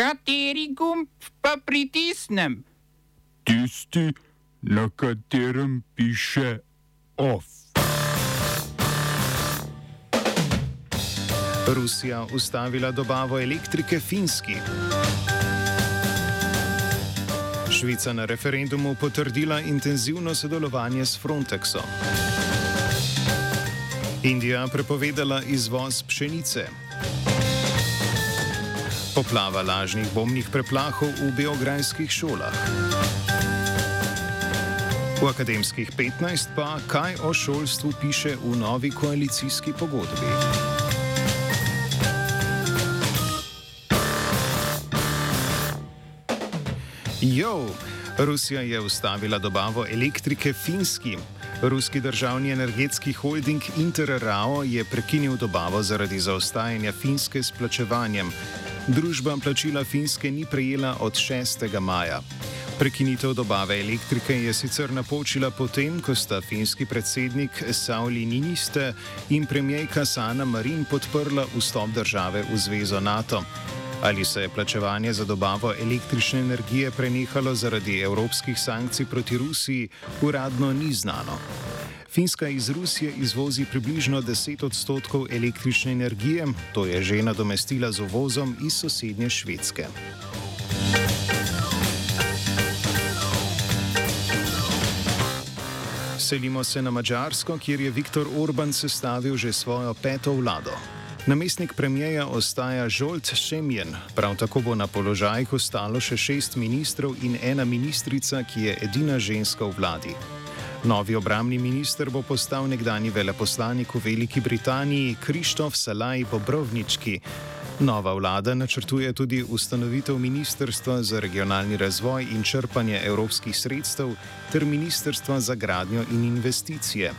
Kateri gumb pa pritisnem? Tisti, na katerem piše OF. Rusija ustavila dobavo elektrike Finski. Švica na referendumu potrdila intenzivno sodelovanje s Frontexom. Indija prepovedala izvoz pšenice. Poplava lažnih bombnih preplahov v beograjskih šolah. V akademskih 15 pa kaj o šolstvu piše v novi koalicijski pogodbi. Jo, Rusija je ustavila dobavo elektrike Finski. Ruski državni energetski holding Interrao je prekinil dobavo zaradi zaostajanja Finske s plačevanjem. Družba plačila Finske ni prejela od 6. maja. Prekinitev dobave elektrike je sicer napočila potem, ko sta finski predsednik Sauli Niniste in premijejka Sana Marin podprla vstop države v zvezo NATO. Ali se je plačevanje za dobavo električne energije prenehalo zaradi evropskih sankcij proti Rusiji, uradno ni znano. Finska iz Rusije izvozi približno 10 odstotkov električne energije, to je že nadomestila z uvozom iz sosednje Švedske. Selimo se na Mačarsko, kjer je Viktor Orban sestavil že svojo peto vlado. Namestnik premijeja ostaja Žolt Šemjen, prav tako bo na položajih ostalo še šest ministrov in ena ministrica, ki je edina ženska v vladi. Novi obramni minister bo postal nekdani veleposlanik v Veliki Britaniji Krištof Salaj Bobrovnički. Nova vlada načrtuje tudi ustanovitev Ministrstva za regionalni razvoj in črpanje evropskih sredstev ter Ministrstva za gradnjo in investicije.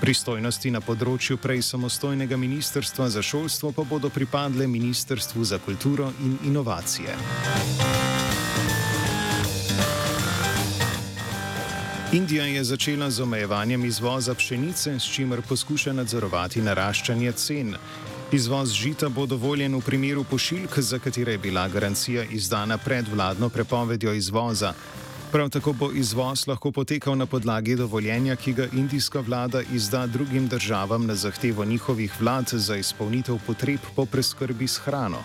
Pristojnosti na področju prej samostojnega ministrstva za šolstvo pa bodo pripadle Ministrstvu za kulturo in inovacije. Indija je začela z omejevanjem izvoza pšenice, s čimer poskuša nadzorovati naraščanje cen. Izvoz žita bo dovoljen v primeru pošiljk, za katere je bila garancija izdana pred vladno prepovedjo izvoza. Prav tako bo izvoz lahko potekal na podlagi dovoljenja, ki ga indijska vlada izda drugim državam na zahtevo njihovih vlad za izpolnitev potreb po preskrbi s hrano.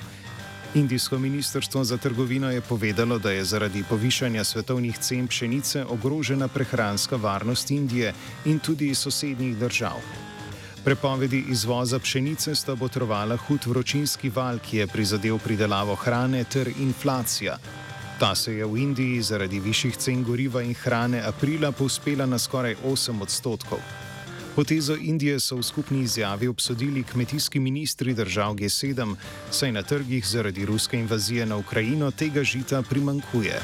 Indijsko ministrstvo za trgovino je povedalo, da je zaradi povišanja svetovnih cen pšenice ogrožena prehranska varnost Indije in tudi sosednjih držav. Prepovedi izvoza pšenice sta botrovala hud vročinski val, ki je prizadel pridelavo hrane ter inflacija. Ta se je v Indiji zaradi višjih cen goriva in hrane aprila povspela na skoraj 8 odstotkov. Potezo Indije so v skupni izjavi obsodili kmetijski ministri držav G7, saj na trgih zaradi ruske invazije na Ukrajino tega žita primankuje.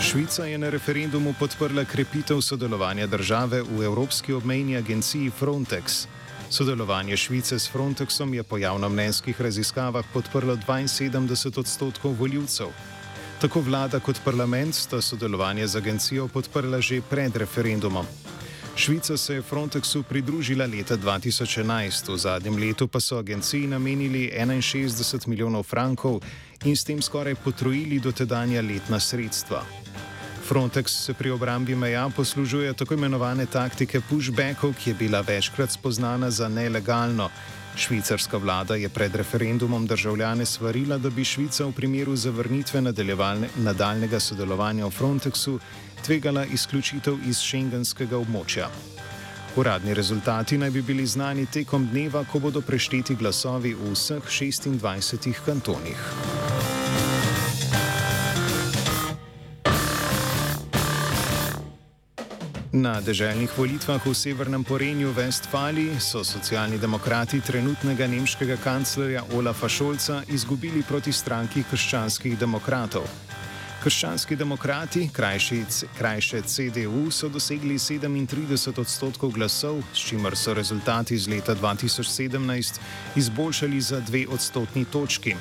Švica je na referendumu podprla krepitev sodelovanja države v Evropski obmejni agenciji Frontex. Sodelovanje Švice s Frontexom je po javnomnenjskih raziskavah podprlo 72 odstotkov voljivcev. Tako vlada kot parlament sta sodelovanje z agencijo podprla že pred referendumom. Švica se je Frontexu pridružila leta 2011, v zadnjem letu pa so agenciji namenili 61 milijonov frankov in s tem skoraj potrojili dotedanja letna sredstva. Frontex se pri obrambi meja poslužuje tako imenovane taktike pushbackov, ki je bila večkrat spoznana za nelegalno. Švicarska vlada je pred referendumom državljane svarila, da bi Švica v primeru zavrnitve nadaljnega sodelovanja v Frontexu tvegala izključitev iz šengenskega območja. Uradni rezultati naj bi bili znani tekom dneva, ko bodo prešteti glasovi v vseh 26 kantonih. Na deželnih volitvah v severnem Porenju Vestfali so socialni demokrati trenutnega nemškega kanclerja Olafa Šolca izgubili proti stranki krščanskih demokratov. Krščanski demokrati, krajši, krajše CDU, so dosegli 37 odstotkov glasov, s čimer so rezultati iz leta 2017 izboljšali za dve odstotni točki.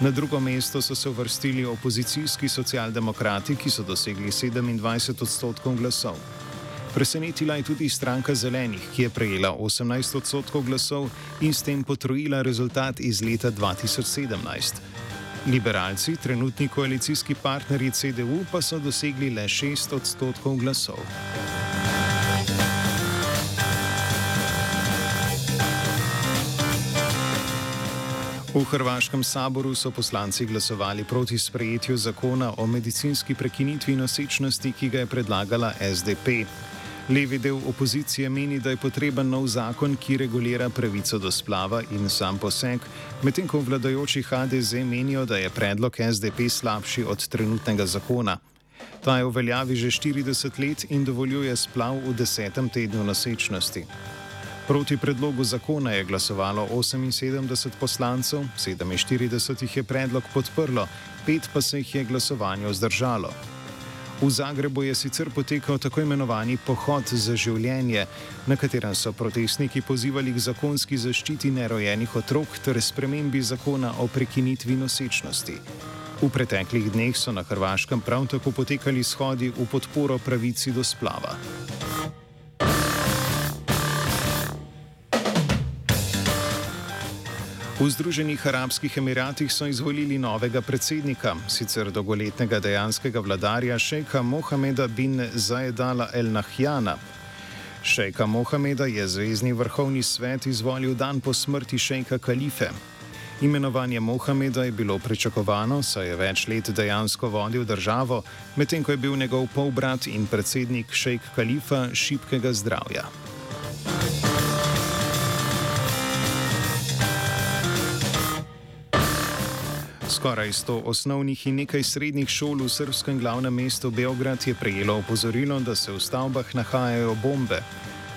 Na drugo mesto so se uvrstili opozicijski socialdemokrati, ki so dosegli 27 odstotkov glasov. Presenetila je tudi stranka zelenih, ki je prejela 18 odstotkov glasov in s tem potrojila rezultat iz leta 2017. Liberalci, trenutni koalicijski partnerji CDU, pa so dosegli le 6 odstotkov glasov. V Hrvaškem saboru so poslanci glasovali proti sprejetju zakona o medicinski prekinitvi nosečnosti, ki ga je predlagala SDP. Levi del opozicije meni, da je potreben nov zakon, ki regulira pravico do splava in sam poseg, medtem ko vladajoči HDZ menijo, da je predlog SDP slabši od trenutnega zakona. Ta je v veljavi že 40 let in dovoljuje splav v desetem tednu nosečnosti. Proti predlogu zakona je glasovalo 78 poslancev, 47 jih je predlog podprlo, pet pa se jih je glasovanje vzdržalo. V Zagrebu je sicer potekal tako imenovani pohod za življenje, na katerem so protestniki pozivali k zakonski zaščiti nerojenih otrok ter spremembi zakona o prekinitvi nosečnosti. V preteklih dneh so na Hrvaškem prav tako potekali shodi v podporo pravici do splava. V Združenih arabskih emiratih so izvolili novega predsednika, sicer dolgoletnega dejanskega vladarja šejka Mohameda bin Zaedala El Nahyana. Šejka Mohameda je Zvezdni vrhovni svet izvolil dan po smrti šejka Kalife. Imenovanje Mohameda je bilo pričakovano, saj je več let dejansko vodil državo, medtem ko je bil njegov polbrat in predsednik šejk Kalifa šibkega zdravja. Skoraj 100 osnovnih in nekaj srednjih šol v srpskem glavnem mestu Beograd je prejelo opozorilo, da se v stavbah nahajajo bombe.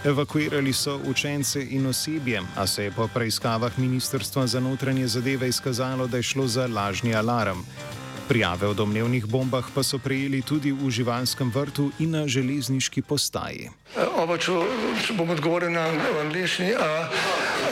Evakuirali so učence in osebje, a se je po preiskavah Ministrstva za notranje zadeve izkazalo, da je šlo za lažni alarm. Prijave o domnevnih bombah pa so prejeli tudi v živalskem vrtu in na železniški postaji. Oba, če, če bom odgovoril na angliški.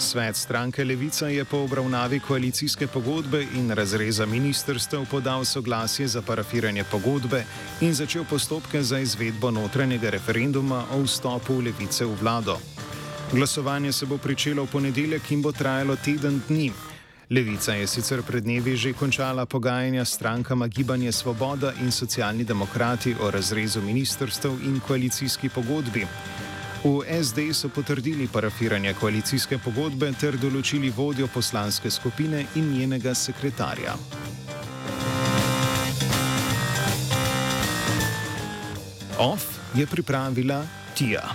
Svet stranke Levica je po obravnavi koalicijske pogodbe in razreza ministrstev podal soglasje za parafiranje pogodbe in začel postopke za izvedbo notranjega referenduma o vstopu Levice v vlado. Glasovanje se bo pričelo v ponedeljek in bo trajalo teden dni. Levica je sicer pred dnevi že končala pogajanja s strankama Gibanje Svoboda in socialni demokrati o razrezu ministrstev in koalicijski pogodbi. V SD so potrdili parafiranje koalicijske pogodbe ter določili vodjo poslanske skupine in njenega sekretarja. OF je pripravila Tija.